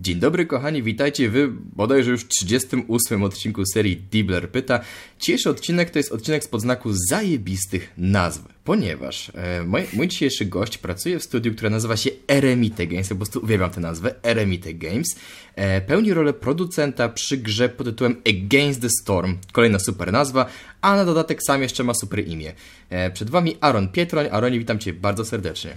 Dzień dobry kochani, witajcie w bodajże już 38 odcinku serii Dibler Pyta. Dzisiejszy odcinek to jest odcinek z podznaku zajebistych nazw, ponieważ e, mój, mój, dzisiejszy gość pracuje w studiu, które nazywa się Eremite Games, ja po prostu uwielbiam tę nazwę, Eremite Games. E, pełni rolę producenta przy grze pod tytułem Against the Storm, kolejna super nazwa, a na dodatek sam jeszcze ma super imię. E, przed wami Aaron Pietroń, Aaronie witam cię bardzo serdecznie.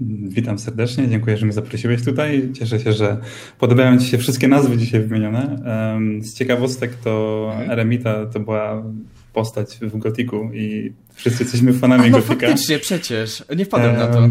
Witam serdecznie, dziękuję, że mnie zaprosiłeś tutaj. Cieszę się, że podobają Ci się wszystkie nazwy dzisiaj wymienione. Z ciekawostek to mhm. Eremita to była postać w Gotiku i wszyscy jesteśmy fanami A, no Gotika. faktycznie, przecież. Nie wpadłem na to.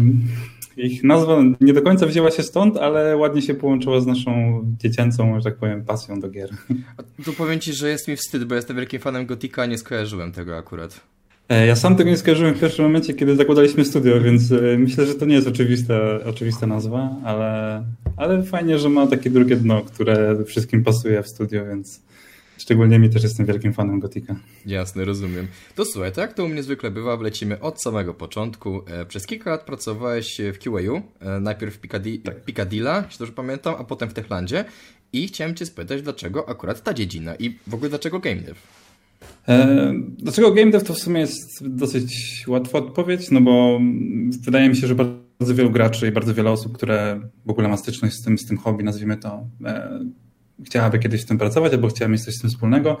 Ich nazwa nie do końca wzięła się stąd, ale ładnie się połączyła z naszą dziecięcą, że tak powiem, pasją do gier. A tu powiem Ci, że jest mi wstyd, bo jestem wielkim fanem Gotika, a nie skojarzyłem tego akurat. E, ja sam tego nie skojarzyłem w pierwszym momencie, kiedy zakładaliśmy studio, więc e, myślę, że to nie jest oczywista, oczywista nazwa, ale, ale fajnie, że ma takie drugie dno, które wszystkim pasuje w studio, więc szczególnie mi też jestem wielkim fanem Gotika. Jasne, rozumiem. To słuchaj, tak to u mnie zwykle bywa, wlecimy od samego początku. E, przez kilka lat pracowałeś w QA, najpierw w Piccadilly, tak. Piccadilla, jeśli dobrze pamiętam, a potem w Techlandzie i chciałem Cię spytać, dlaczego akurat ta dziedzina i w ogóle dlaczego game dev? E, dlaczego game dev to w sumie jest dosyć łatwa odpowiedź, no bo wydaje mi się, że bardzo wielu graczy i bardzo wiele osób, które w ogóle ma styczność z tym, z tym hobby, nazwijmy to, e, chciałaby kiedyś w tym pracować albo chciała mieć coś z tym wspólnego.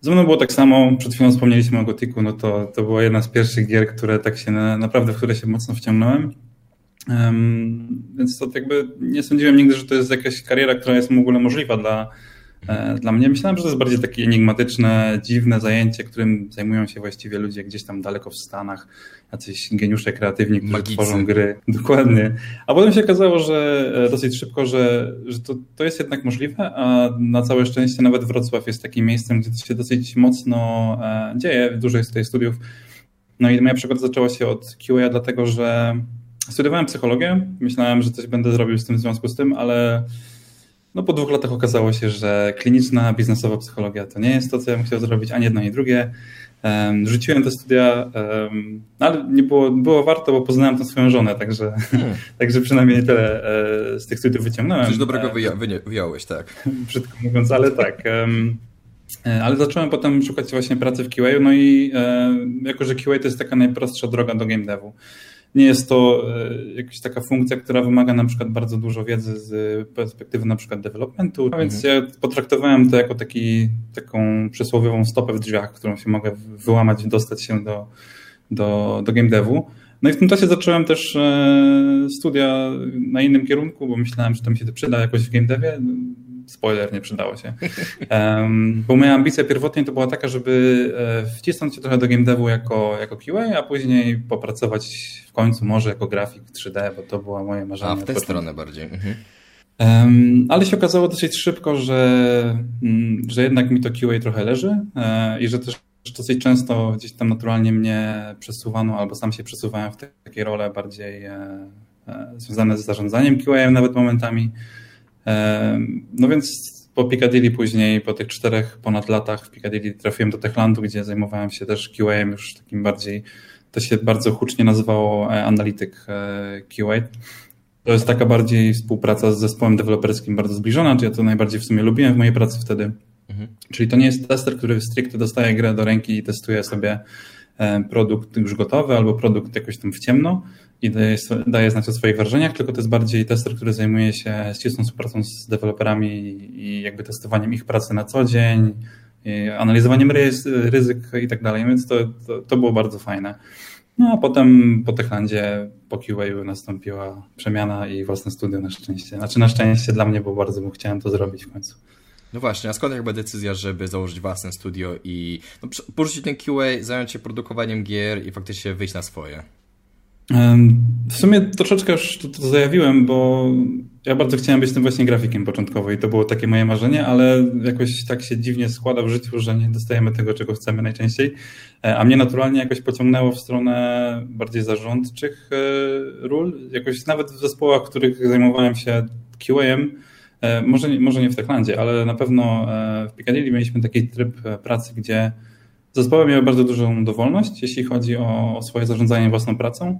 Ze mną było tak samo, przed chwilą wspomnieliśmy o Gotiku, no to, to była jedna z pierwszych gier, które tak się na, naprawdę, w które się mocno wciągnąłem. Um, więc to jakby nie sądziłem nigdy, że to jest jakaś kariera, która jest w ogóle możliwa dla, dla mnie myślałem, że to jest bardziej takie enigmatyczne, dziwne zajęcie, którym zajmują się właściwie ludzie gdzieś tam daleko w Stanach, jacyś geniusze kreatywni, którzy Magicy. tworzą gry. Dokładnie. A potem się okazało, że e, dosyć szybko, że, że to, to jest jednak możliwe, a na całe szczęście nawet Wrocław jest takim miejscem, gdzie to się dosyć mocno e, dzieje, dużo jest tutaj studiów. No i moja przygoda zaczęła się od QA, dlatego że studiowałem psychologię, myślałem, że coś będę zrobił z tym w związku z tym, ale no po dwóch latach okazało się, że kliniczna, biznesowa psychologia to nie jest to, co ja bym chciał zrobić, ani jedno, ani drugie. Um, rzuciłem te studia, um, ale nie było, było warto, bo poznałem tą swoją żonę, także, hmm. także przynajmniej tyle e, z tych studiów wyciągnąłem. Coś dobrego wyja wyjąłeś, tak. Brzydko mówiąc, ale tak. Um, ale zacząłem potem szukać właśnie pracy w QA, no i e, jako, że QA to jest taka najprostsza droga do game devu nie jest to e, jakaś taka funkcja, która wymaga na przykład bardzo dużo wiedzy z perspektywy na przykład developmentu, a więc mhm. ja potraktowałem to jako taki, taką przysłowiową stopę w drzwiach, którą się mogę wyłamać, dostać się do, do, do game devu. No i w tym czasie zacząłem też e, studia na innym kierunku, bo myślałem, że to mi się przyda jakoś w game devie spoiler, nie przydało się. Um, bo moja ambicja pierwotnie to była taka, żeby e, wcisnąć się trochę do game devu jako, jako QA, a później popracować w końcu może jako grafik 3D, bo to było moje marzenie. A w tę stronę bardziej. Mhm. Um, ale się okazało dosyć szybko, że, mm, że jednak mi to QA trochę leży e, i że też dosyć często gdzieś tam naturalnie mnie przesuwano albo sam się przesuwałem w takie role bardziej e, związane z zarządzaniem QA nawet momentami. No więc po Piccadilly później, po tych czterech ponad latach w Piccadilly trafiłem do Techlandu, gdzie zajmowałem się też QA już takim bardziej, to się bardzo hucznie nazywało e, analityk e, QA. To jest taka bardziej współpraca z zespołem deweloperskim bardzo zbliżona, ja to najbardziej w sumie lubiłem w mojej pracy wtedy. Mhm. Czyli to nie jest tester, który stricte dostaje grę do ręki i testuje sobie e, produkt już gotowy albo produkt jakoś tam w ciemno, i daje, daje znać o swoich wrażeniach, tylko to jest bardziej tester, który zajmuje się ścisłą współpracą z deweloperami i jakby testowaniem ich pracy na co dzień, analizowaniem ryzyk i tak dalej, więc to, to, to, było bardzo fajne. No a potem po Techlandzie, po QA nastąpiła przemiana i własne studio na szczęście. Znaczy na szczęście dla mnie, bo bardzo bym chciałem to zrobić w końcu. No właśnie, a skąd jakby decyzja, żeby założyć własne studio i no, porzucić ten QA, zająć się produkowaniem gier i faktycznie wyjść na swoje? W sumie troszeczkę już to, to, zajawiłem, bo ja bardzo chciałem być tym właśnie grafikiem początkowo i to było takie moje marzenie, ale jakoś tak się dziwnie składa w życiu, że nie dostajemy tego, czego chcemy najczęściej. E, a mnie naturalnie jakoś pociągnęło w stronę bardziej zarządczych e, ról. Jakoś nawet w zespołach, w których zajmowałem się QA-em, e, może, może nie w Techlandzie, ale na pewno w Piccadilly mieliśmy taki tryb pracy, gdzie Zespoły miały bardzo dużą dowolność, jeśli chodzi o, o swoje zarządzanie własną pracą.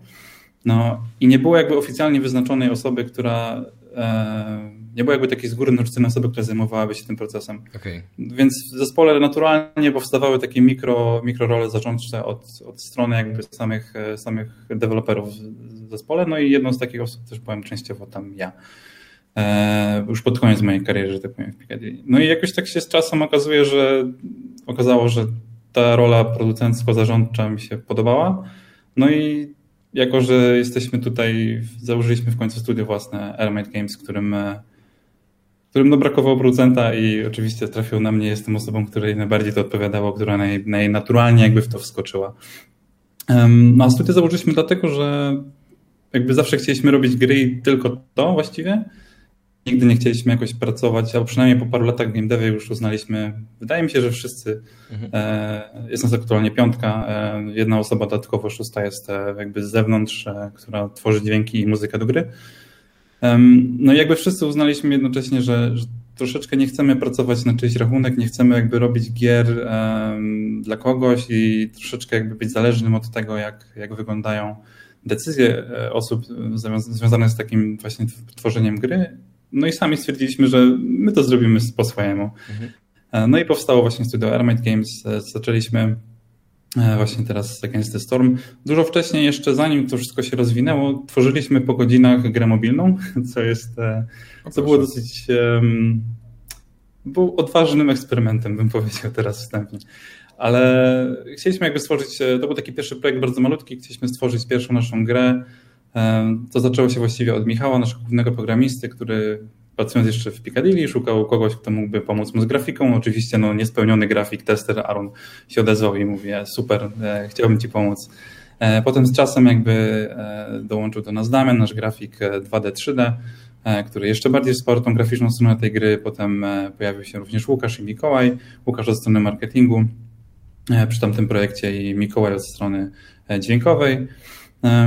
No i nie było jakby oficjalnie wyznaczonej osoby, która e, nie było jakby takiej z góry narzuconej osoby, która zajmowałaby się tym procesem. Okay. Więc w zespole naturalnie powstawały takie mikro, mikro role zarządcze od, od strony jakby samych, samych deweloperów w zespole, no i jedną z takich osób też byłem częściowo tam ja. E, już pod koniec mojej kariery, że tak powiem, w Picadilly. No i jakoś tak się z czasem okazuje, że okazało, że ta rola producencko-zarządcza mi się podobała. No i jako, że jesteśmy tutaj, założyliśmy w końcu studio własne, Element Games, którym, którym no brakowało producenta i oczywiście trafił na mnie, jestem osobą, której najbardziej to odpowiadało, która naj, najnaturalniej jakby w to wskoczyła. No a studio założyliśmy dlatego, że jakby zawsze chcieliśmy robić gry i tylko to właściwie, nigdy nie chcieliśmy jakoś pracować, albo przynajmniej po paru latach w game devie już uznaliśmy, wydaje mi się, że wszyscy, mhm. e, jest nas aktualnie piątka, e, jedna osoba dodatkowo, szósta jest e, jakby z zewnątrz, e, która tworzy dźwięki i muzykę do gry. no i jakby wszyscy uznaliśmy jednocześnie, że, że, troszeczkę nie chcemy pracować na czyjś rachunek, nie chcemy jakby robić gier dla kogoś i troszeczkę jakby być zależnym od tego, jak, jak wyglądają decyzje e, osób związane z takim właśnie tworzeniem gry no i sami stwierdziliśmy, że my to zrobimy po swojemu. Mhm. E, no i powstało właśnie studio Airmate Games. E, zaczęliśmy e, właśnie teraz Against the Storm. Dużo wcześniej, jeszcze zanim to wszystko się rozwinęło, tworzyliśmy po godzinach grę mobilną, co jest, co było dosyć, um, był odważnym eksperymentem, bym powiedział teraz wstępnie. Ale chcieliśmy jakby stworzyć, to był taki pierwszy projekt bardzo malutki, chcieliśmy stworzyć pierwszą naszą grę, to zaczęło się właściwie od Michała, naszego głównego programisty, który pracując jeszcze w Piccadilly szukał kogoś, kto mógłby pomóc mu z grafiką. Oczywiście no, niespełniony grafik, tester Aaron się odezwał i mówi e, super, e, chciałbym ci pomóc. E, potem z czasem jakby dołączył do nas Damian, nasz grafik 2D, 3D, który jeszcze bardziej wsparł tą graficzną stronę tej gry. Potem pojawił się również Łukasz i Mikołaj. Łukasz od strony marketingu przy tamtym projekcie i Mikołaj od strony dźwiękowej.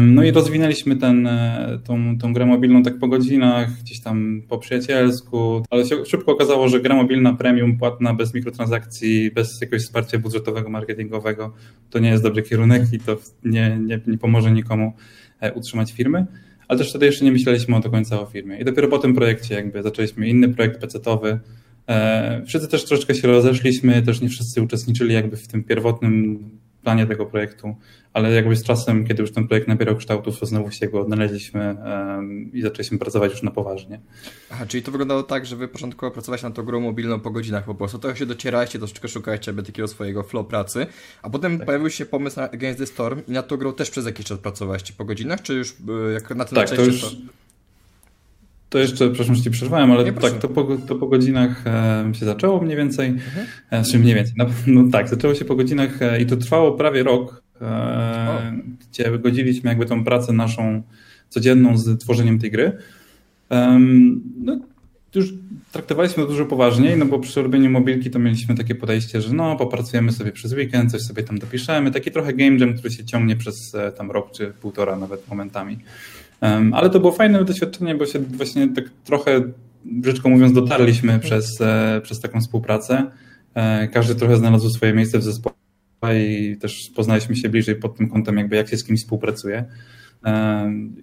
No i rozwinęliśmy ten, e, tą, tą grę mobilną tak po godzinach, gdzieś tam po przyjacielsku, ale się szybko okazało, że gra mobilna premium, płatna, bez mikrotransakcji, bez jakiegoś wsparcia budżetowego, marketingowego, to nie jest dobry kierunek i to nie, nie, nie pomoże nikomu e, utrzymać firmy. Ale też wtedy jeszcze nie myśleliśmy do końca o firmie. I dopiero po tym projekcie jakby zaczęliśmy inny projekt pecetowy. E, wszyscy też troszeczkę się rozeszliśmy, też nie wszyscy uczestniczyli jakby w tym pierwotnym planie tego projektu, ale jakby z czasem, kiedy już ten projekt nabierał kształtów, to znowu się go odnaleźliśmy um, i zaczęliśmy pracować już na poważnie. Aha, czyli to wyglądało tak, że wy początkowo pracowaliście nad tą grą mobilną po godzinach po prostu, to się docieraliście, troszeczkę szukaliście takiego swojego flow pracy, a potem tak. pojawił się pomysł na Against the Storm i nad tą grą też przez jakiś czas pracowaliście po godzinach, czy już e, jak na tym tak, to już... To... To jeszcze, przepraszam, że ci przerwałem, ale tak, to po, to po godzinach e, się zaczęło mniej więcej. Mhm. E, znaczy mniej więcej. No, no, tak, zaczęło się po godzinach e, i to trwało prawie rok, e, gdzie godziliśmy jakby tą pracę naszą codzienną z tworzeniem tej gry. no, już traktowaliśmy to dużo poważniej, no bo przy robieniu mobilki to mieliśmy takie podejście, że no, popracujemy sobie przez weekend, coś sobie tam dopiszemy. Taki trochę game jam, który się ciągnie przez e, tam rok czy półtora nawet momentami. Ale to było fajne doświadczenie, bo się właśnie tak trochę, brzydko mówiąc, dotarliśmy mhm. przez, e, przez taką współpracę. E, każdy trochę znalazł swoje miejsce w zespole i też poznaliśmy się bliżej pod tym kątem, jakby jak się z kimś współpracuje.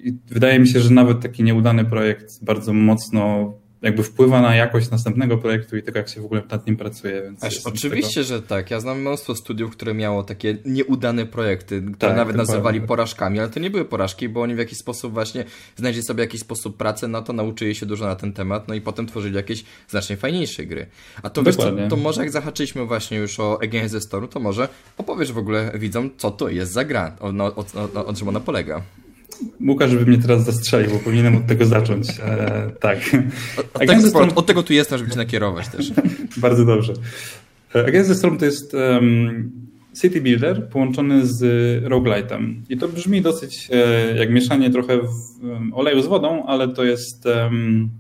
I wydaje mi się, że nawet taki nieudany projekt bardzo mocno jakby wpływa na jakość następnego projektu i tego, jak się w ogóle nad nim pracuje. Więc Aż, oczywiście, tego... że tak. Ja znam mnóstwo studiów, które miało takie nieudane projekty, które tak, nawet nazywali porażkami, ale to nie były porażki, bo oni w jakiś sposób właśnie znaleźli sobie jakiś sposób pracy, no to nauczyli się dużo na ten temat, no i potem tworzyli jakieś znacznie fajniejsze gry. A to wiesz co, to może jak zahaczyliśmy właśnie już o the Storm, to może opowiesz w ogóle widzom, co to jest za gra, o, o, o, o czym ona polega. Łukasz, żeby mnie teraz zastrzelił, bo powinienem od tego zacząć. E, tak. Od, od, tego, od tego tu jestem, żeby cię nakierować też. Bardzo dobrze. E, the Storm to jest um, city builder połączony z roguelite'em. I to brzmi dosyć e, jak mieszanie trochę w, um, oleju z wodą, ale to jest... Um,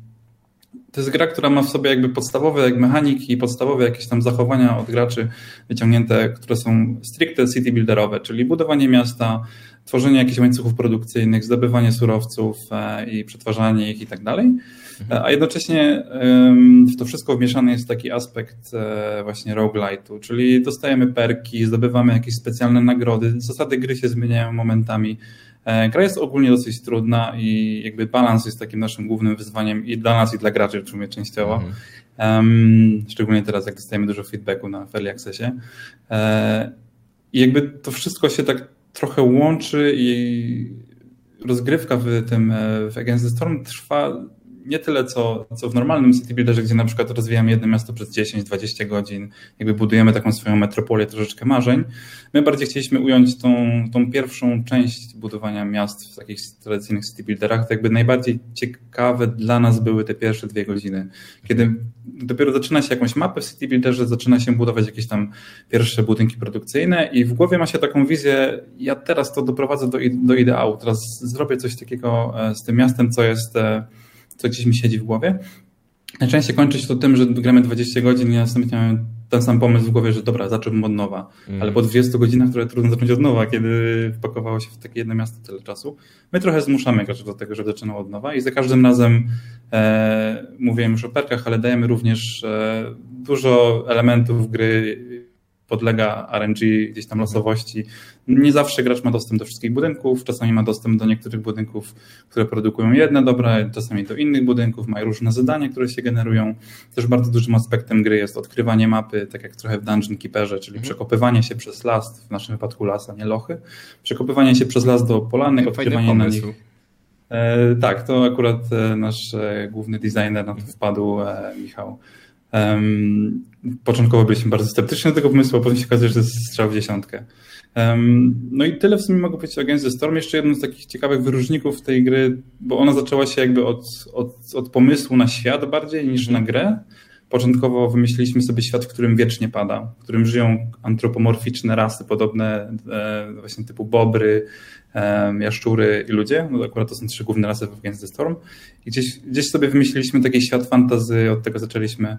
to jest gra, która ma w sobie jakby podstawowe jak mechaniki, podstawowe jakieś tam zachowania od graczy wyciągnięte, które są stricte city builderowe, czyli budowanie miasta, tworzenie jakichś łańcuchów produkcyjnych, zdobywanie surowców i przetwarzanie ich i tak dalej. Mhm. A jednocześnie w to wszystko wmieszany jest taki aspekt właśnie roguelite'u, czyli dostajemy perki, zdobywamy jakieś specjalne nagrody, zasady gry się zmieniają momentami. E, gra jest ogólnie dosyć trudna i jakby balans jest takim naszym głównym wyzwaniem i dla nas, i dla graczy, w sumie częściowo. Um, szczególnie teraz, jak dostajemy dużo feedbacku na Early Accessie. E, I jakby to wszystko się tak trochę łączy i rozgrywka w tym e, w Against the Storm trwa nie tyle co, co w normalnym city builderze, gdzie na przykład rozwijamy jedno miasto przez 10-20 godzin, jakby budujemy taką swoją metropolię, troszeczkę marzeń. My bardziej chcieliśmy ująć tą, tą pierwszą część budowania miast w takich tradycyjnych city builderach. To jakby najbardziej ciekawe dla nas były te pierwsze dwie godziny, kiedy dopiero zaczyna się jakąś mapę w city builderze, zaczyna się budować jakieś tam pierwsze budynki produkcyjne i w głowie ma się taką wizję, ja teraz to doprowadzę do, do ideału, teraz zrobię coś takiego e, z tym miastem, co jest e, co gdzieś mi siedzi w głowie. Najczęściej kończy się to tym, że gramy 20 godzin i następnie mamy ten sam pomysł w głowie, że dobra, zacząłbym od nowa. Mm. Ale po 20 godzinach, które trudno zacząć od nowa, kiedy wpakowało się w takie jedno miasto tyle czasu, my trochę zmuszamy graczy do tego, żeby zaczynał od nowa i za każdym razem e, mówiłem już o perkach, ale dajemy również e, dużo elementów gry podlega RNG, gdzieś tam losowości. Nie zawsze gracz ma dostęp do wszystkich budynków, czasami ma dostęp do niektórych budynków, które produkują jedne dobra, czasami do innych budynków, mają różne zadania, które się generują. Też bardzo dużym aspektem gry jest odkrywanie mapy, tak jak trochę w Dungeon Keeperze, czyli mhm. przekopywanie się przez las, w naszym wypadku las, a nie lochy, przekopywanie się przez las do polanek, odkrywanie na nich. E, tak, to akurat e, nasz e, główny designer na to wpadł, Michał. Um, początkowo byliśmy bardzo sceptyczni do tego pomysłu, a potem się okazuje, że to jest strzał w dziesiątkę. Um, no i tyle w sumie mogę powiedzieć o Against the Storm. Jeszcze jednym z takich ciekawych wyróżników tej gry, bo ona zaczęła się jakby od, od, od pomysłu na świat bardziej niż na grę. Początkowo wymyśliliśmy sobie świat, w którym wiecznie pada, w którym żyją antropomorficzne rasy, podobne e, właśnie typu bobry, e, jaszczury i ludzie. No akurat to są trzy główne rasy w Against the Storm. I gdzieś, gdzieś sobie wymyśliliśmy taki świat fantazy, od tego zaczęliśmy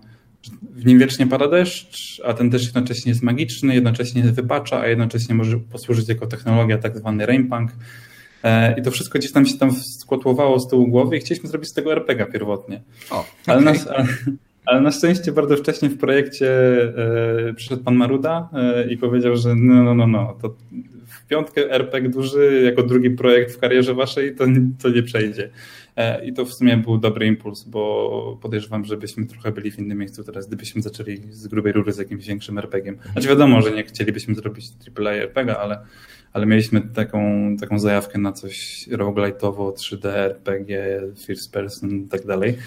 w nim wiecznie pada deszcz, a ten deszcz jednocześnie jest magiczny, jednocześnie wypacza, a jednocześnie może posłużyć jako technologia tak zwany rainpunk. E, I to wszystko gdzieś tam się tam skotłowało z tyłu głowy i chcieliśmy zrobić z tego RPG pierwotnie. O, okay. ale, na, ale, na szczęście bardzo wcześnie w projekcie e, przyszedł pan Maruda e, i powiedział, że no, no, no, no, to w piątkę RPG duży jako drugi projekt w karierze waszej to, to nie przejdzie. E, I to w sumie był dobry impuls, bo podejrzewam, żebyśmy trochę byli w innym miejscu teraz, gdybyśmy zaczęli z grubej rury z jakimś większym RPG-iem. Znaczy wiadomo, że nie chcielibyśmy zrobić AAA RPG, ale ale mieliśmy taką, taką zajawkę na coś roguelite'owo, 3D, RPG, first person i tak dalej.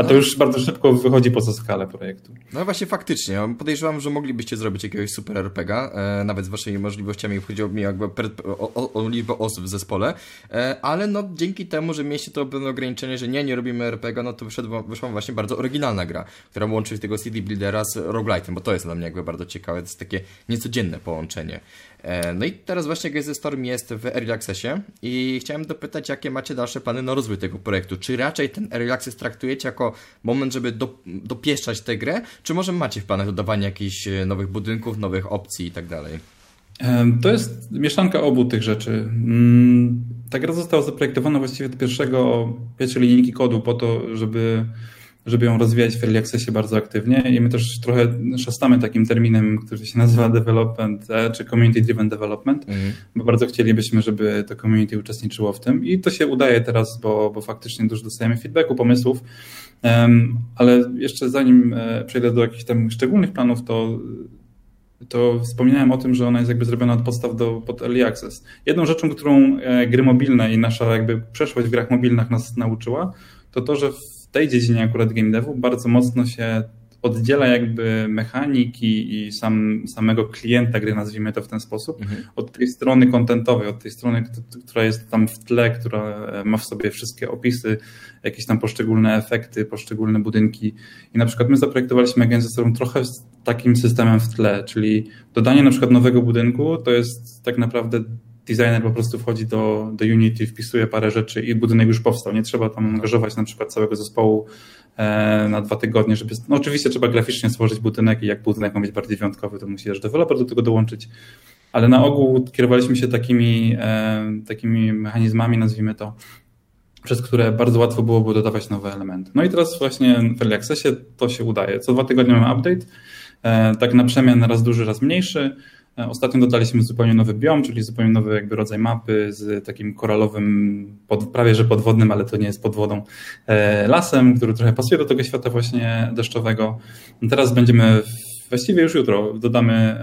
A to już bardzo szybko wychodzi poza skalę projektu. No właśnie faktycznie. Podejrzewam, że moglibyście zrobić jakiegoś super RPGa, e, nawet z waszymi możliwościami, chodziło mi jakby o, o, o, liczbę osób w zespole, e, ale no dzięki temu, że mieliście to pewne ograniczenie, że nie, nie robimy RPG, no to wyszedł, wyszła właśnie bardzo oryginalna gra, która łączy tego CD Buildera z roguelite'em, bo to jest dla mnie jakby bardzo ciekawe, to jest takie niecodzienne połączenie. E, no i teraz właśnie Gezy Storm jest w Early Accessie i chciałem dopytać, jakie macie dalsze plany na rozwój tego projektu? Czy raczej ten Early Access traktujecie jako moment, żeby do, dopieszczać tę grę, czy może macie w planach dodawanie jakichś e, nowych budynków, nowych opcji i tak dalej? To jest mieszanka obu tych rzeczy. Mm, ta gra została zaprojektowana właściwie do pierwszego, pierwszej linijki kodu po to, żeby żeby ją rozwijać w Early Accessie bardzo aktywnie i my też trochę szastamy takim terminem, który się nazywa development, e, czy community driven development, mm. bo bardzo chcielibyśmy, żeby to community uczestniczyło w tym i to się udaje teraz, bo, bo faktycznie dużo dostajemy feedbacku, pomysłów, ale jeszcze zanim e, przejdę do jakichś tam szczególnych planów, to to wspominałem o tym, że ona jest jakby zrobiona od podstaw do, pod Early Access. Jedną rzeczą, którą e, gry mobilne i nasza jakby przeszłość w grach mobilnych nas nauczyła, to to, że w tej dziedzinie akurat game devu bardzo mocno się oddziela jakby mechaniki i sam, samego klienta gry, nazwijmy to w ten sposób, mhm. od tej strony kontentowej, od tej strony, która jest tam w tle, która ma w sobie wszystkie opisy, jakieś tam poszczególne efekty, poszczególne budynki. I na przykład my zaprojektowaliśmy agencję sobą trochę z takim systemem w tle, czyli dodanie na przykład nowego budynku to jest tak naprawdę designer po prostu wchodzi do, do Unity, wpisuje parę rzeczy i budynek już powstał. Nie trzeba tam angażować na przykład całego zespołu e, na dwa tygodnie, żeby. No oczywiście trzeba graficznie stworzyć budynek i jak budynek ma być bardziej wyjątkowy, to musi też deweloper do tego dołączyć. ale na ogół kierowaliśmy się takimi, takimi mechanizmami, nazwijmy to, przez które bardzo łatwo byłoby dodawać nowe elementy. No i teraz właśnie w Early Accessie to się udaje. Co dwa tygodnie mamy update, tak na przemian raz duży, raz mniejszy. E, ostatnio dodaliśmy zupełnie nowy biom, czyli zupełnie nowy jakby rodzaj mapy z takim koralowym, pod, prawie że podwodnym, ale to nie jest pod wodą, e, lasem, który trochę pasuje do tego świata właśnie deszczowego. Teraz będziemy, właściwie już jutro, dodamy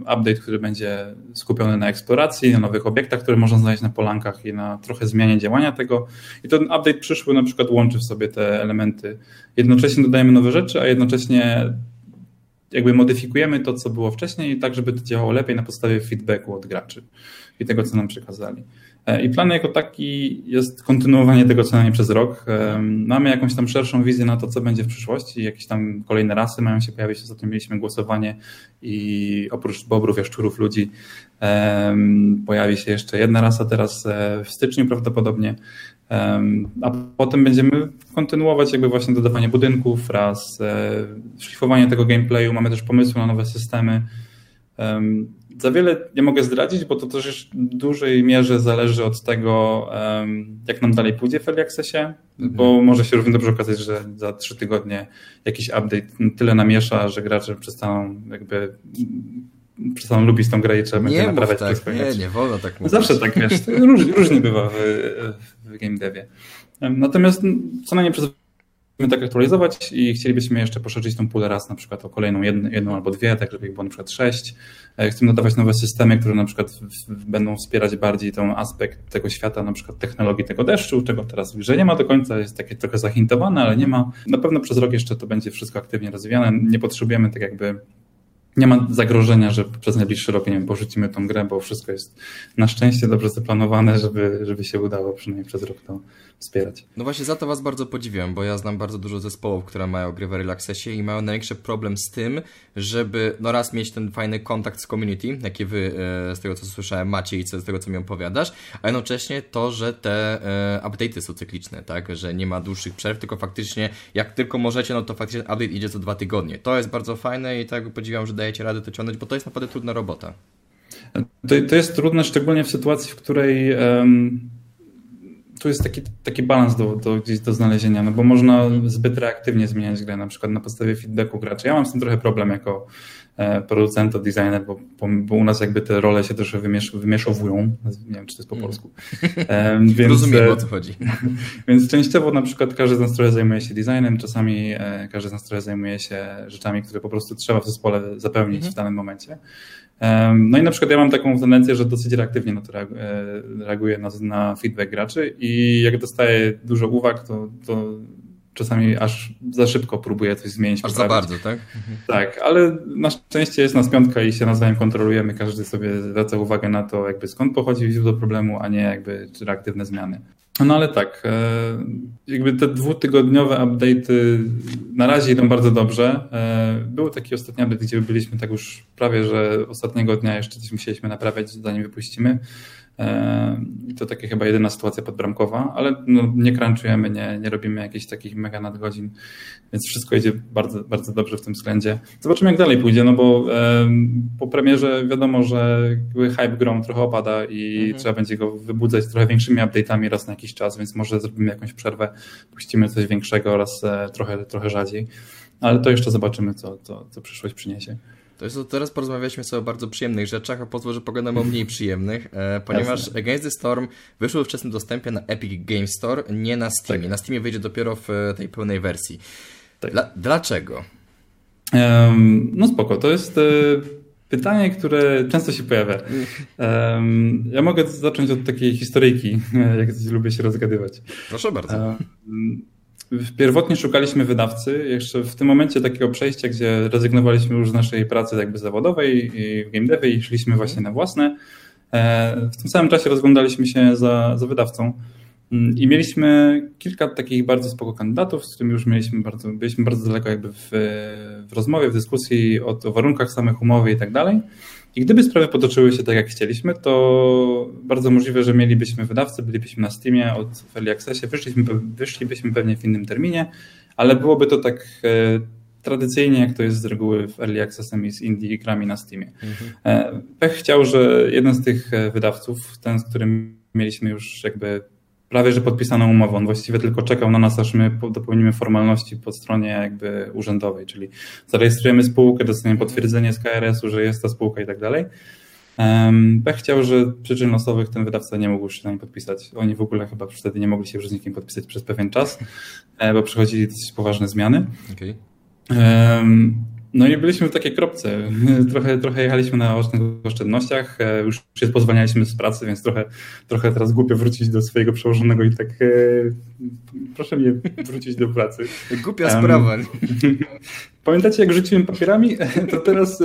update, który będzie skupiony na eksploracji, na nowych obiektach, które można znaleźć na polankach i na trochę zmianie działania tego. I ten update przyszły na przykład łączy w sobie te elementy. Jednocześnie dodajemy nowe rzeczy, a jednocześnie jakby modyfikujemy to, co było wcześniej, tak, żeby to działało lepiej na podstawie feedbacku od graczy i tego, co nam przekazali. E, I plan jako taki jest kontynuowanie tego co najmniej przez rok. E, mamy jakąś tam szerszą wizję na to, co będzie w przyszłości. Jakieś tam kolejne rasy mają się pojawić. Ostatnio mieliśmy głosowanie i oprócz bobrów, jaszczurów, ludzi pojawi się jeszcze jedna rasa teraz e, w styczniu prawdopodobnie. A potem będziemy kontynuować jakby właśnie dodawanie budynków, raz szlifowanie tego gameplayu. Mamy też pomysły na nowe systemy. Za wiele nie mogę zdradzić, bo to też w dużej mierze zależy od tego, jak nam dalej pójdzie w Early Accessie, mhm. bo może się równie dobrze okazać, że za trzy tygodnie jakiś update tyle namiesza, że gracze przestaną jakby przestaną lubić tą grę i trzeba będzie naprawiać tak. Nie, nie wolno tak mówić. Zawsze tak wiesz, różnie, różnie bywa w, w game devie. Natomiast co najmniej przez tak aktualizować i chcielibyśmy jeszcze poszerzyć tą pulę raz na przykład o kolejną jedną, jedną albo dwie, tak żeby ich było na przykład sześć. E, chcemy dodawać nowe systemy, które na przykład będą wspierać bardziej ten aspekt tego świata, na przykład technologii tego deszczu, czego teraz w grze nie ma do końca, jest takie trochę zahintowane, ale nie ma. Na pewno przez rok jeszcze to będzie wszystko aktywnie rozwijane. Nie potrzebujemy tak jakby nie ma zagrożenia, że przez najbliższy rok, nie wiem, porzucimy tą grę, bo wszystko jest na szczęście dobrze zaplanowane, żeby, żeby się udało przynajmniej przez rok to wspierać. No właśnie za to Was bardzo podziwiam, bo ja znam bardzo dużo zespołów, które mają gry w Relaxesie i mają największy problem z tym, żeby no raz mieć ten fajny kontakt z community, jaki Wy e, z tego co słyszałem macie i z tego co mi opowiadasz, a jednocześnie to, że te e, update'y są cykliczne, tak, że nie ma dłuższych przerw, tylko faktycznie jak tylko możecie, no to faktycznie update idzie co dwa tygodnie. To jest bardzo fajne i tak podziwiam, że dajecie radę to ciągnąć, bo to jest naprawdę trudna robota. To, to jest trudne szczególnie w sytuacji, w której um tu jest taki, taki balans do, do, gdzieś do znalezienia, no bo można zbyt reaktywnie zmieniać grę, na przykład na podstawie feedbacku graczy. Ja mam z tym trochę problem jako e, producent, designer, bo, bo u nas jakby te role się troszkę wymiesz, wymieszowują. Nie wiem, czy to jest po mm. polsku. E, więc, Rozumiem, e, o co chodzi. Więc częściowo na przykład każdy z nas trochę zajmuje się designem, czasami e, każdy z nas trochę zajmuje się rzeczami, które po prostu trzeba w zespole zapełnić mhm. w danym momencie. No i na przykład ja mam taką tendencję, że dosyć reaktywnie na to e, reaguję na, na feedback graczy i jak dostaję dużo uwag, to, to czasami aż za szybko próbuję coś zmienić. Aż poprawić. za bardzo, tak? Mhm. Tak, ale na szczęście jest nas piątka i się nawzajem kontrolujemy. Każdy sobie zwraca uwagę na to, jakby skąd pochodzi źródło problemu, a nie jakby reaktywne zmiany. No ale tak, e, jakby te dwutygodniowe update'y na razie idą bardzo dobrze. E, był taki ostatni update, gdzie byliśmy tak już prawie, że ostatniego dnia jeszcze coś musieliśmy naprawiać, zanim wypuścimy. I to takie chyba jedyna sytuacja podbramkowa, ale no, nie crunchujemy, nie, nie robimy jakichś takich mega nadgodzin, więc wszystko idzie bardzo, bardzo dobrze w tym względzie. Zobaczymy jak dalej pójdzie, no bo po premierze wiadomo, że hype grom trochę opada i mhm. trzeba będzie go wybudzać trochę większymi update'ami raz na jakiś czas, więc może zrobimy jakąś przerwę, puścimy coś większego oraz e, trochę, trochę rzadziej, ale to jeszcze zobaczymy, co, co, co przyszłość przyniesie. To jest, teraz porozmawialiśmy sobie o bardzo przyjemnych rzeczach, a pozwól, że pogadamy o mniej przyjemnych, e, ponieważ Jasne. Against the Storm wyszło w wczesnym dostępie na Epic Game Store, nie na Steamie. Tak. Na Steamie wyjdzie dopiero w e, tej pełnej wersji. Tak. Dla, dlaczego? Um, no spoko, to jest e, pytanie, które często się pojawia. Um, ja mogę zacząć od takiej historyjki, jak lubię się rozgadywać. Proszę bardzo. Um, Pierwotnie szukaliśmy wydawcy, jeszcze w tym momencie takiego przejścia, gdzie rezygnowaliśmy już z naszej pracy jakby zawodowej i w game devie i szliśmy mhm. właśnie na własne. E, w tym samym czasie rozglądaliśmy się za, za wydawcą mm, i mieliśmy kilka takich bardzo spoko kandydatów, z którymi już mieliśmy bardzo, byliśmy bardzo daleko jakby w, w rozmowie, w dyskusji o, o warunkach samych umowy i tak dalej. I gdyby sprawy potoczyły się tak, jak chcieliśmy, to bardzo możliwe, że mielibyśmy wydawcę, bylibyśmy na Steamie od w Early Accessie, wyszliśmy, wyszlibyśmy pewnie w innym terminie, ale byłoby to tak, e, tradycyjnie, jak to jest z reguły w Early Accessem i z indie grami na Steamie. Mhm. Pech chciał, że jeden z tych wydawców, ten, z którym mieliśmy już jakby prawie że podpisaną umowę. On właściwie tylko czekał na nas, aż my dopełnimy formalności po stronie jakby urzędowej, czyli zarejestrujemy spółkę, dostaniemy potwierdzenie z KRS-u, że jest ta spółka i tak dalej. Pech chciał, że przyczyn losowych ten wydawca nie mógł się na nim podpisać. Oni w ogóle chyba wtedy nie mogli się już z nikim podpisać przez pewien czas, e, bo przychodzili dosyć poważne zmiany. Okay. No i byliśmy w takiej kropce. Trochę, trochę jechaliśmy na oszczędnościach, e, już się pozwanialiśmy z pracy, więc trochę, trochę teraz głupio wrócić do swojego przełożonego i tak e, proszę mnie wrócić do pracy. Głupia um, sprawa. Pamiętacie, jak rzuciłem papierami? To teraz e,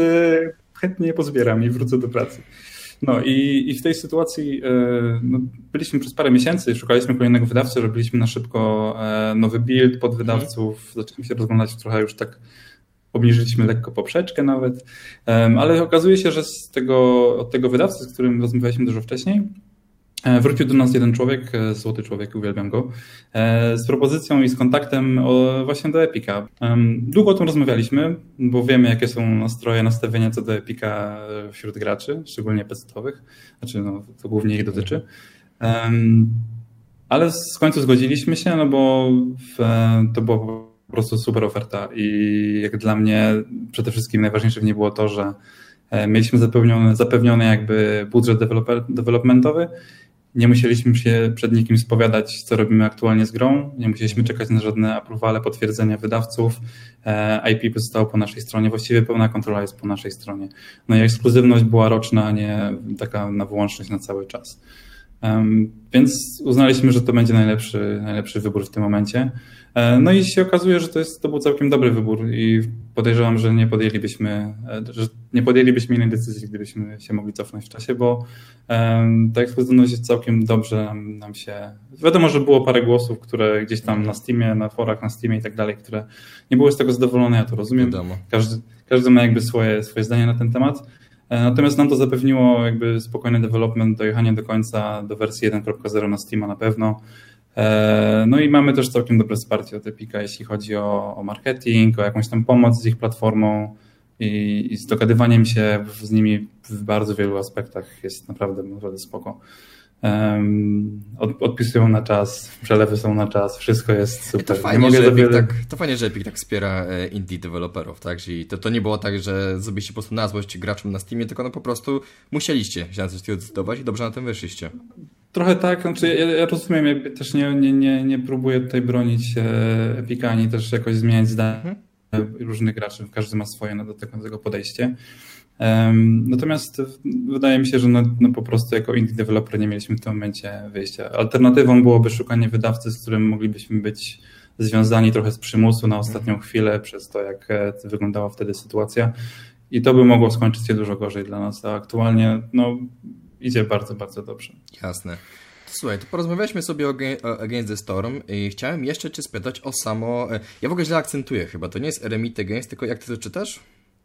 chętnie je pozbieram i wrócę do pracy. No i, i w tej sytuacji no, byliśmy przez parę miesięcy, szukaliśmy kolejnego wydawcy, robiliśmy na szybko nowy build pod wydawców, zaczęliśmy się rozglądać trochę już tak obniżyliśmy lekko poprzeczkę nawet, ale okazuje się, że z tego, od tego wydawcy, z którym rozmawialiśmy dużo wcześniej, e, Wrócił do nas jeden człowiek, e, złoty człowiek, uwielbiam go, e, z propozycją i z kontaktem właśnie do Epika. Długo o tym rozmawialiśmy, bo wiemy, jakie są nastroje, nastawienia co do Epika wśród graczy, szczególnie pecetowych, znaczy no, to głównie ich dotyczy. Ale z końcu zgodziliśmy się, no bo to było po prostu super oferta i jak dla mnie przede wszystkim najważniejsze w niej było to, że e, mieliśmy zapewniony, zapewniony jakby budżet developer, developmentowy, nie musieliśmy się przed nikim spowiadać, co robimy aktualnie z grą, nie musieliśmy czekać na żadne aprowale, potwierdzenia wydawców, e, IP pozostało po naszej stronie, właściwie pełna kontrola jest po naszej stronie. No i ekskluzywność była roczna, a nie taka na wyłączność na cały czas. Więc uznaliśmy, że to będzie najlepszy, najlepszy wybór w tym momencie. E, no i się okazuje, że to, jest, to był całkiem dobry wybór i podejrzewam, że nie podjęlibyśmy, e, że nie podjęlibyśmy innej decyzji, gdybyśmy się mogli cofnąć w czasie, bo ta ekskluzywność jest całkiem dobrze nam, nam się... Wiadomo, że było parę głosów, które gdzieś tam na Steamie, na forach na Steamie i tak dalej, które nie były z tego zadowolone, ja to rozumiem. Każdy, każdy ma jakby swoje, swoje zdanie na ten temat. E, natomiast nam to zapewniło jakby spokojny development, dojechanie do końca do wersji 1.0 na Steama na pewno. E, no i mamy też całkiem dobre wsparcie od Epika, jeśli chodzi o, o marketing, o jakąś tam pomoc z ich platformą i, i z dogadywaniem się z nimi w bardzo wielu aspektach jest naprawdę, naprawdę spoko. Um, od, odpisują na czas, przelewy są na czas, wszystko jest super. To fajnie, że Epic tak, to fajnie, że Epic tak wspiera e, indie deweloperów, tak? Czyli to, to nie było tak, że zrobiliście po prostu na złość graczom na Steamie, tylko no po prostu musieliście się na coś takiego zdecydować i dobrze na tym wyszliście. Trochę tak, znaczy ja, ja rozumiem, jakby też nie, nie, nie, nie próbuję tutaj bronić e, Epica, ani też jakoś zmieniać zdania mhm. różnych graczy, każdy ma swoje do tego, do tego podejście. Natomiast wydaje mi się, że no, no, po prostu jako indie developer nie mieliśmy w tym momencie wyjścia. Alternatywą byłoby szukanie wydawcy, z którym moglibyśmy być związani trochę z przymusu na ostatnią chwilę przez to, jak e, wyglądała wtedy sytuacja. I to by mogło skończyć się dużo gorzej dla nas, a aktualnie no, idzie bardzo, bardzo dobrze. Jasne. Słuchaj, to porozmawialiśmy sobie o, Against the Storm i chciałem jeszcze Cię spytać o samo... E, ja w ogóle źle akcentuję chyba, to nie jest Eremite Games, tylko jak Ty to czytasz?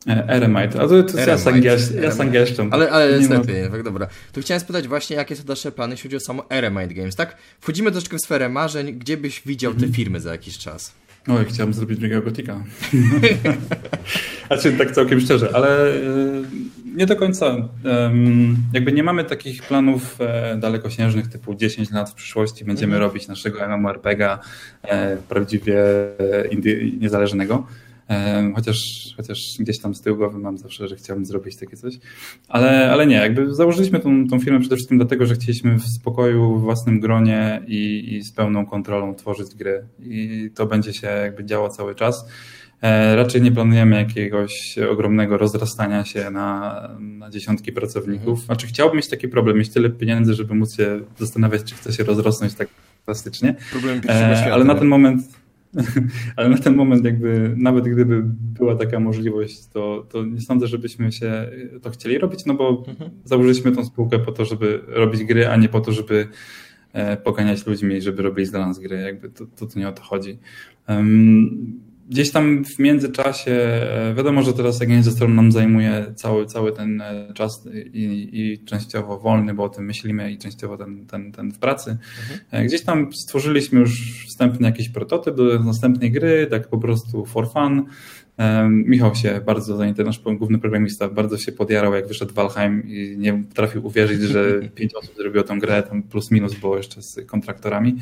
E, Eremite, a to, to ja z, angielsz, ja z angielszczą. Ale, ale jest lepiej, tak dobra. To chciałem spytać właśnie, jakie są dalsze plany, jeśli chodzi o samo Eremite Games, tak? Wchodzimy troszeczkę w sferę marzeń, gdzie byś widział te firmy za jakiś czas? Oj, chciałem zrobić drugiego gotika. znaczy tak całkiem szczerze, ale e, nie do końca. Jakby nie mamy takich planów e, dalekosiężnych typu 10 lat w przyszłości będziemy mhm. robić naszego MMORPG'a prawdziwie niezależnego. Chociaż, chociaż gdzieś tam z tyłu głowy mam zawsze, że chciałbym zrobić takie coś. Ale, ale nie, jakby założyliśmy tą, tą firmę przede wszystkim dlatego, że chcieliśmy w spokoju, w własnym gronie i, i z pełną kontrolą tworzyć gry. I to będzie się jakby działo cały czas. E, raczej nie planujemy jakiegoś ogromnego rozrastania się na, na dziesiątki pracowników. Mhm. Znaczy chciałbym mieć taki problem, mieć tyle pieniędzy, żeby móc się zastanawiać, czy chce się rozrosnąć tak fantastycznie. Problem e, Ale na ten moment ale na ten moment jakby nawet gdyby była taka możliwość, to, to nie sądzę, żebyśmy się to chcieli robić, no bo mhm. założyliśmy tą spółkę po to, żeby robić gry, a nie po to, żeby e, poganiać ludźmi, żeby robili dla nas gry. Jakby to, to, to nie o to chodzi. Um, gdzieś tam w międzyczasie, e, wiadomo, że teraz Against the Storm nam zajmuje cały, cały ten e, czas i, i częściowo wolny, bo o tym myślimy i częściowo ten, ten, ten w pracy. Mhm. Gdzieś tam stworzyliśmy już wstępny jakiś prototyp do następnej gry, tak po prostu for fun. Michał się bardzo zainteresował, nasz główny programista, bardzo się podjarał, jak wyszedł Valheim i nie potrafił uwierzyć, że pięć osób zrobiło tą grę, tam plus minus było jeszcze z kontraktorami.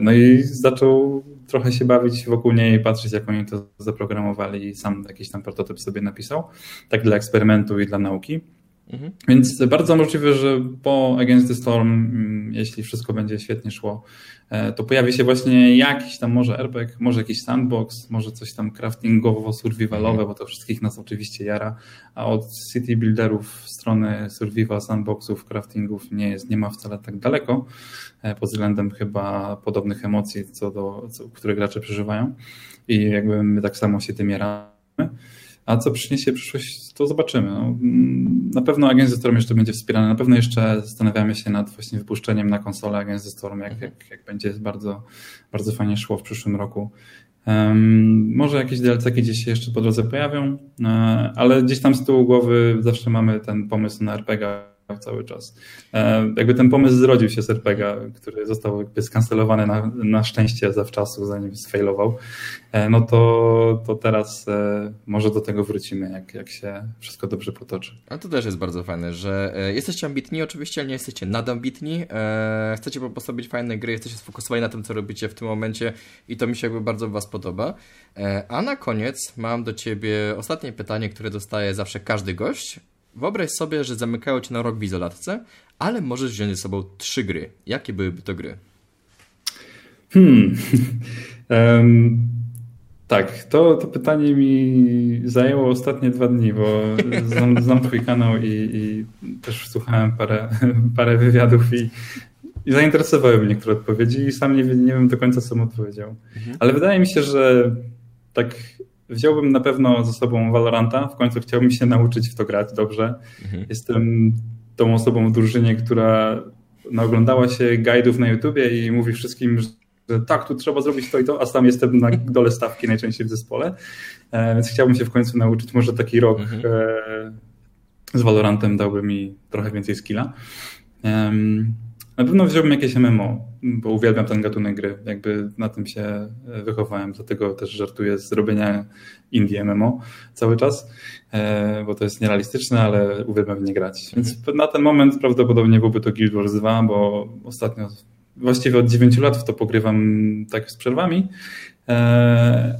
No i zaczął trochę się bawić wokół niej, patrzeć jak oni to zaprogramowali i sam jakiś tam prototyp sobie napisał, tak dla eksperymentu i dla nauki. Mhm. Więc bardzo możliwe, że po Against the Storm, mm, jeśli wszystko będzie świetnie szło, e, to pojawi się właśnie jakiś tam może RPG, może jakiś sandbox, może coś tam craftingowo-survivalowe, bo to wszystkich nas oczywiście jara, a od city builderów strony survival, sandboxów, craftingów nie jest, nie ma wcale tak daleko, e, pod względem chyba podobnych emocji, co do, co, które gracze przeżywają i jakby my tak samo się tym jaramy. A co przyniesie przyszłość, to zobaczymy. No, na pewno Agent Storm jeszcze będzie wspierany. Na pewno jeszcze zastanawiamy się nad właśnie wypuszczeniem na konsolę Agent Storm, jak, jak, jak będzie bardzo, bardzo fajnie szło w przyszłym roku. Um, może jakieś DLC gdzieś się jeszcze po drodze pojawią, e, ale gdzieś tam z tyłu głowy zawsze mamy ten pomysł na RPG cały czas. E, jakby ten pomysł zrodził się z RPGa, który został jakby skancelowany na, na szczęście zawczasu, zanim sfailował, e, no to, to teraz e, może do tego wrócimy, jak, jak się wszystko dobrze potoczy. A to też jest bardzo fajne, że jesteście ambitni oczywiście, ale nie jesteście nadambitni, chcecie po prostu robić fajne gry, jesteście sfokusowani na tym, co robicie w tym momencie i to mi się jakby bardzo Was podoba. A na koniec mam do Ciebie ostatnie pytanie, które dostaje zawsze każdy gość, Wyobraź sobie, że zamykają cię na rok w izolatce, ale możesz wziąć ze sobą trzy gry. Jakie byłyby to gry? Hmm. um, tak, to, to pytanie mi zajęło ostatnie dwa dni, bo znam, znam twój kanał i, i, też słuchałem parę, parę wywiadów i, i zainteresowały mnie niektóre odpowiedzi i sam nie, nie wiem do końca, co bym odpowiedział. Mhm. Ale wydaje mi się, że tak Wziąłbym na pewno ze sobą Valoranta. W końcu chciałbym się nauczyć w to grać dobrze. Mhm. Jestem tą osobą w drużynie, która naoglądała się guide'ów na YouTubie i mówi wszystkim, że tak, tu trzeba zrobić to i to, a sam jestem na dole stawki najczęściej w zespole. E, więc chciałbym się w końcu nauczyć. Może taki rok mhm. e, z Valorantem dałby mi trochę więcej skilla. Na pewno wziąłbym jakieś MMO, bo uwielbiam ten gatunek gry. Jakby na tym się e, wychowałem, dlatego też żartuję z robienia indie MMO cały czas, e, bo to jest nierealistyczne, ale uwielbiam w nie grać. Więc mhm. na ten moment prawdopodobnie byłby to Guild Wars 2, bo ostatnio, właściwie od 9 lat w to pogrywam tak z przerwami. E,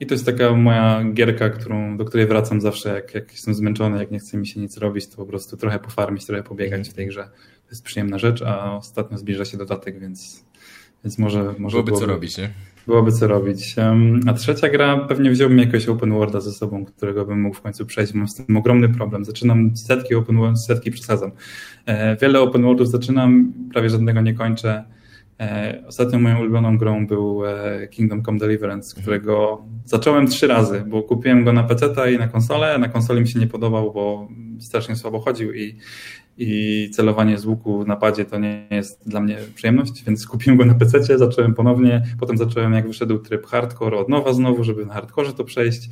I to jest taka moja gierka, którą, do której wracam zawsze, jak, jak jestem zmęczony, jak nie chce mi się nic robić, to po prostu trochę pofarmić, trochę pobiegać w tej grze jest przyjemna rzecz, a ostatnio zbliża się dodatek, więc, więc może, może byłoby, byłoby co robić, nie? Byłoby co robić. A trzecia gra, pewnie wziąłbym jakiegoś open worlda ze sobą, którego bym mógł w końcu przejść. Mam z tym ogromny problem. Zaczynam setki open world, setki przesadzam. E, wiele open worldów zaczynam, prawie żadnego nie kończę. E, ostatnią moją ulubioną grą był e, Kingdom Come Deliverance, mhm. którego zacząłem trzy razy, bo kupiłem go na PC i na konsolę. Na konsoli mi się nie podobał, bo strasznie słabo chodził i i celowanie z łuku na padzie to nie jest dla mnie przyjemność, więc kupiłem go na PC, zacząłem ponownie, potem zacząłem jak wyszedł tryb hardcore od nowa znowu, żeby na hardcore to przejść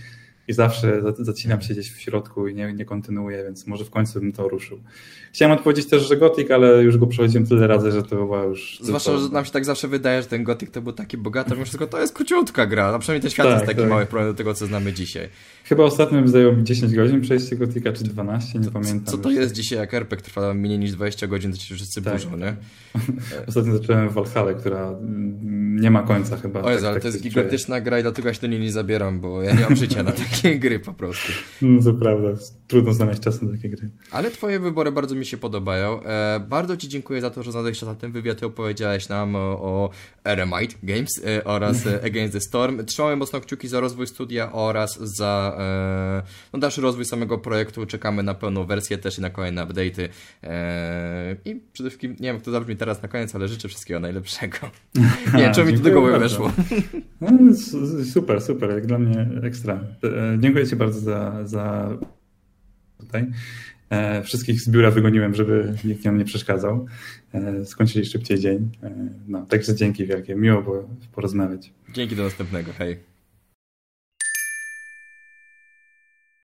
i zawsze zacinam się gdzieś w środku i nie, nie kontynuuję, więc może w końcu bym to ruszył. Chciałem odpowiedzieć też, że Gothic, ale już go przechodziłem tyle razy, że to była już... Zwłaszcza, to... że nam się tak zawsze wydaje, że ten Gothic to był taki bogaty, mimo wszystko to jest króciutka gra, a przynajmniej ten świat tak, jest taki tak. mały problem do tego, co znamy dzisiaj. Chyba ostatnio zajęło mi 10 godzin przejście Gothica, czy 12, nie pamiętam. Co to jest dzisiaj, jak RPG trwa mniej niż 20 godzin, to się wszyscy tak. burzą, nie? Ostatnio zacząłem Valhalla, która nie ma końca chyba. O Jezu, tak, ale tak to jest gigantyczna gra i dlatego ja się do niej nie zabieram, bo ja nie mam życia na takie gry po prostu. No to prawda, trudno znaleźć czas na takie gry. Ale twoje wybory bardzo mi się podobają. E, bardzo ci dziękuję za to, że znalazłeś czas na ten wywiad i opowiedziałeś nam o, o Eremite Games e, oraz e, Against the Storm. Trzymamy mocno kciuki za rozwój studia oraz za e, no, dalszy rozwój samego projektu. Czekamy na pełną wersję też i na kolejne update'y. I przede wszystkim, nie wiem jak to zabrzmi teraz na koniec, ale życzę wszystkiego najlepszego. nie wiem, czy mi to do głowy weszło. No, super, super, jak dla mnie ekstra. Dziękuję Ci bardzo za, za tutaj. Wszystkich z biura wygoniłem, żeby nikt nam nie przeszkadzał. E, skończyli szybciej dzień. No, także dzięki wielkie. Miło było porozmawiać. Dzięki do następnego. Hej.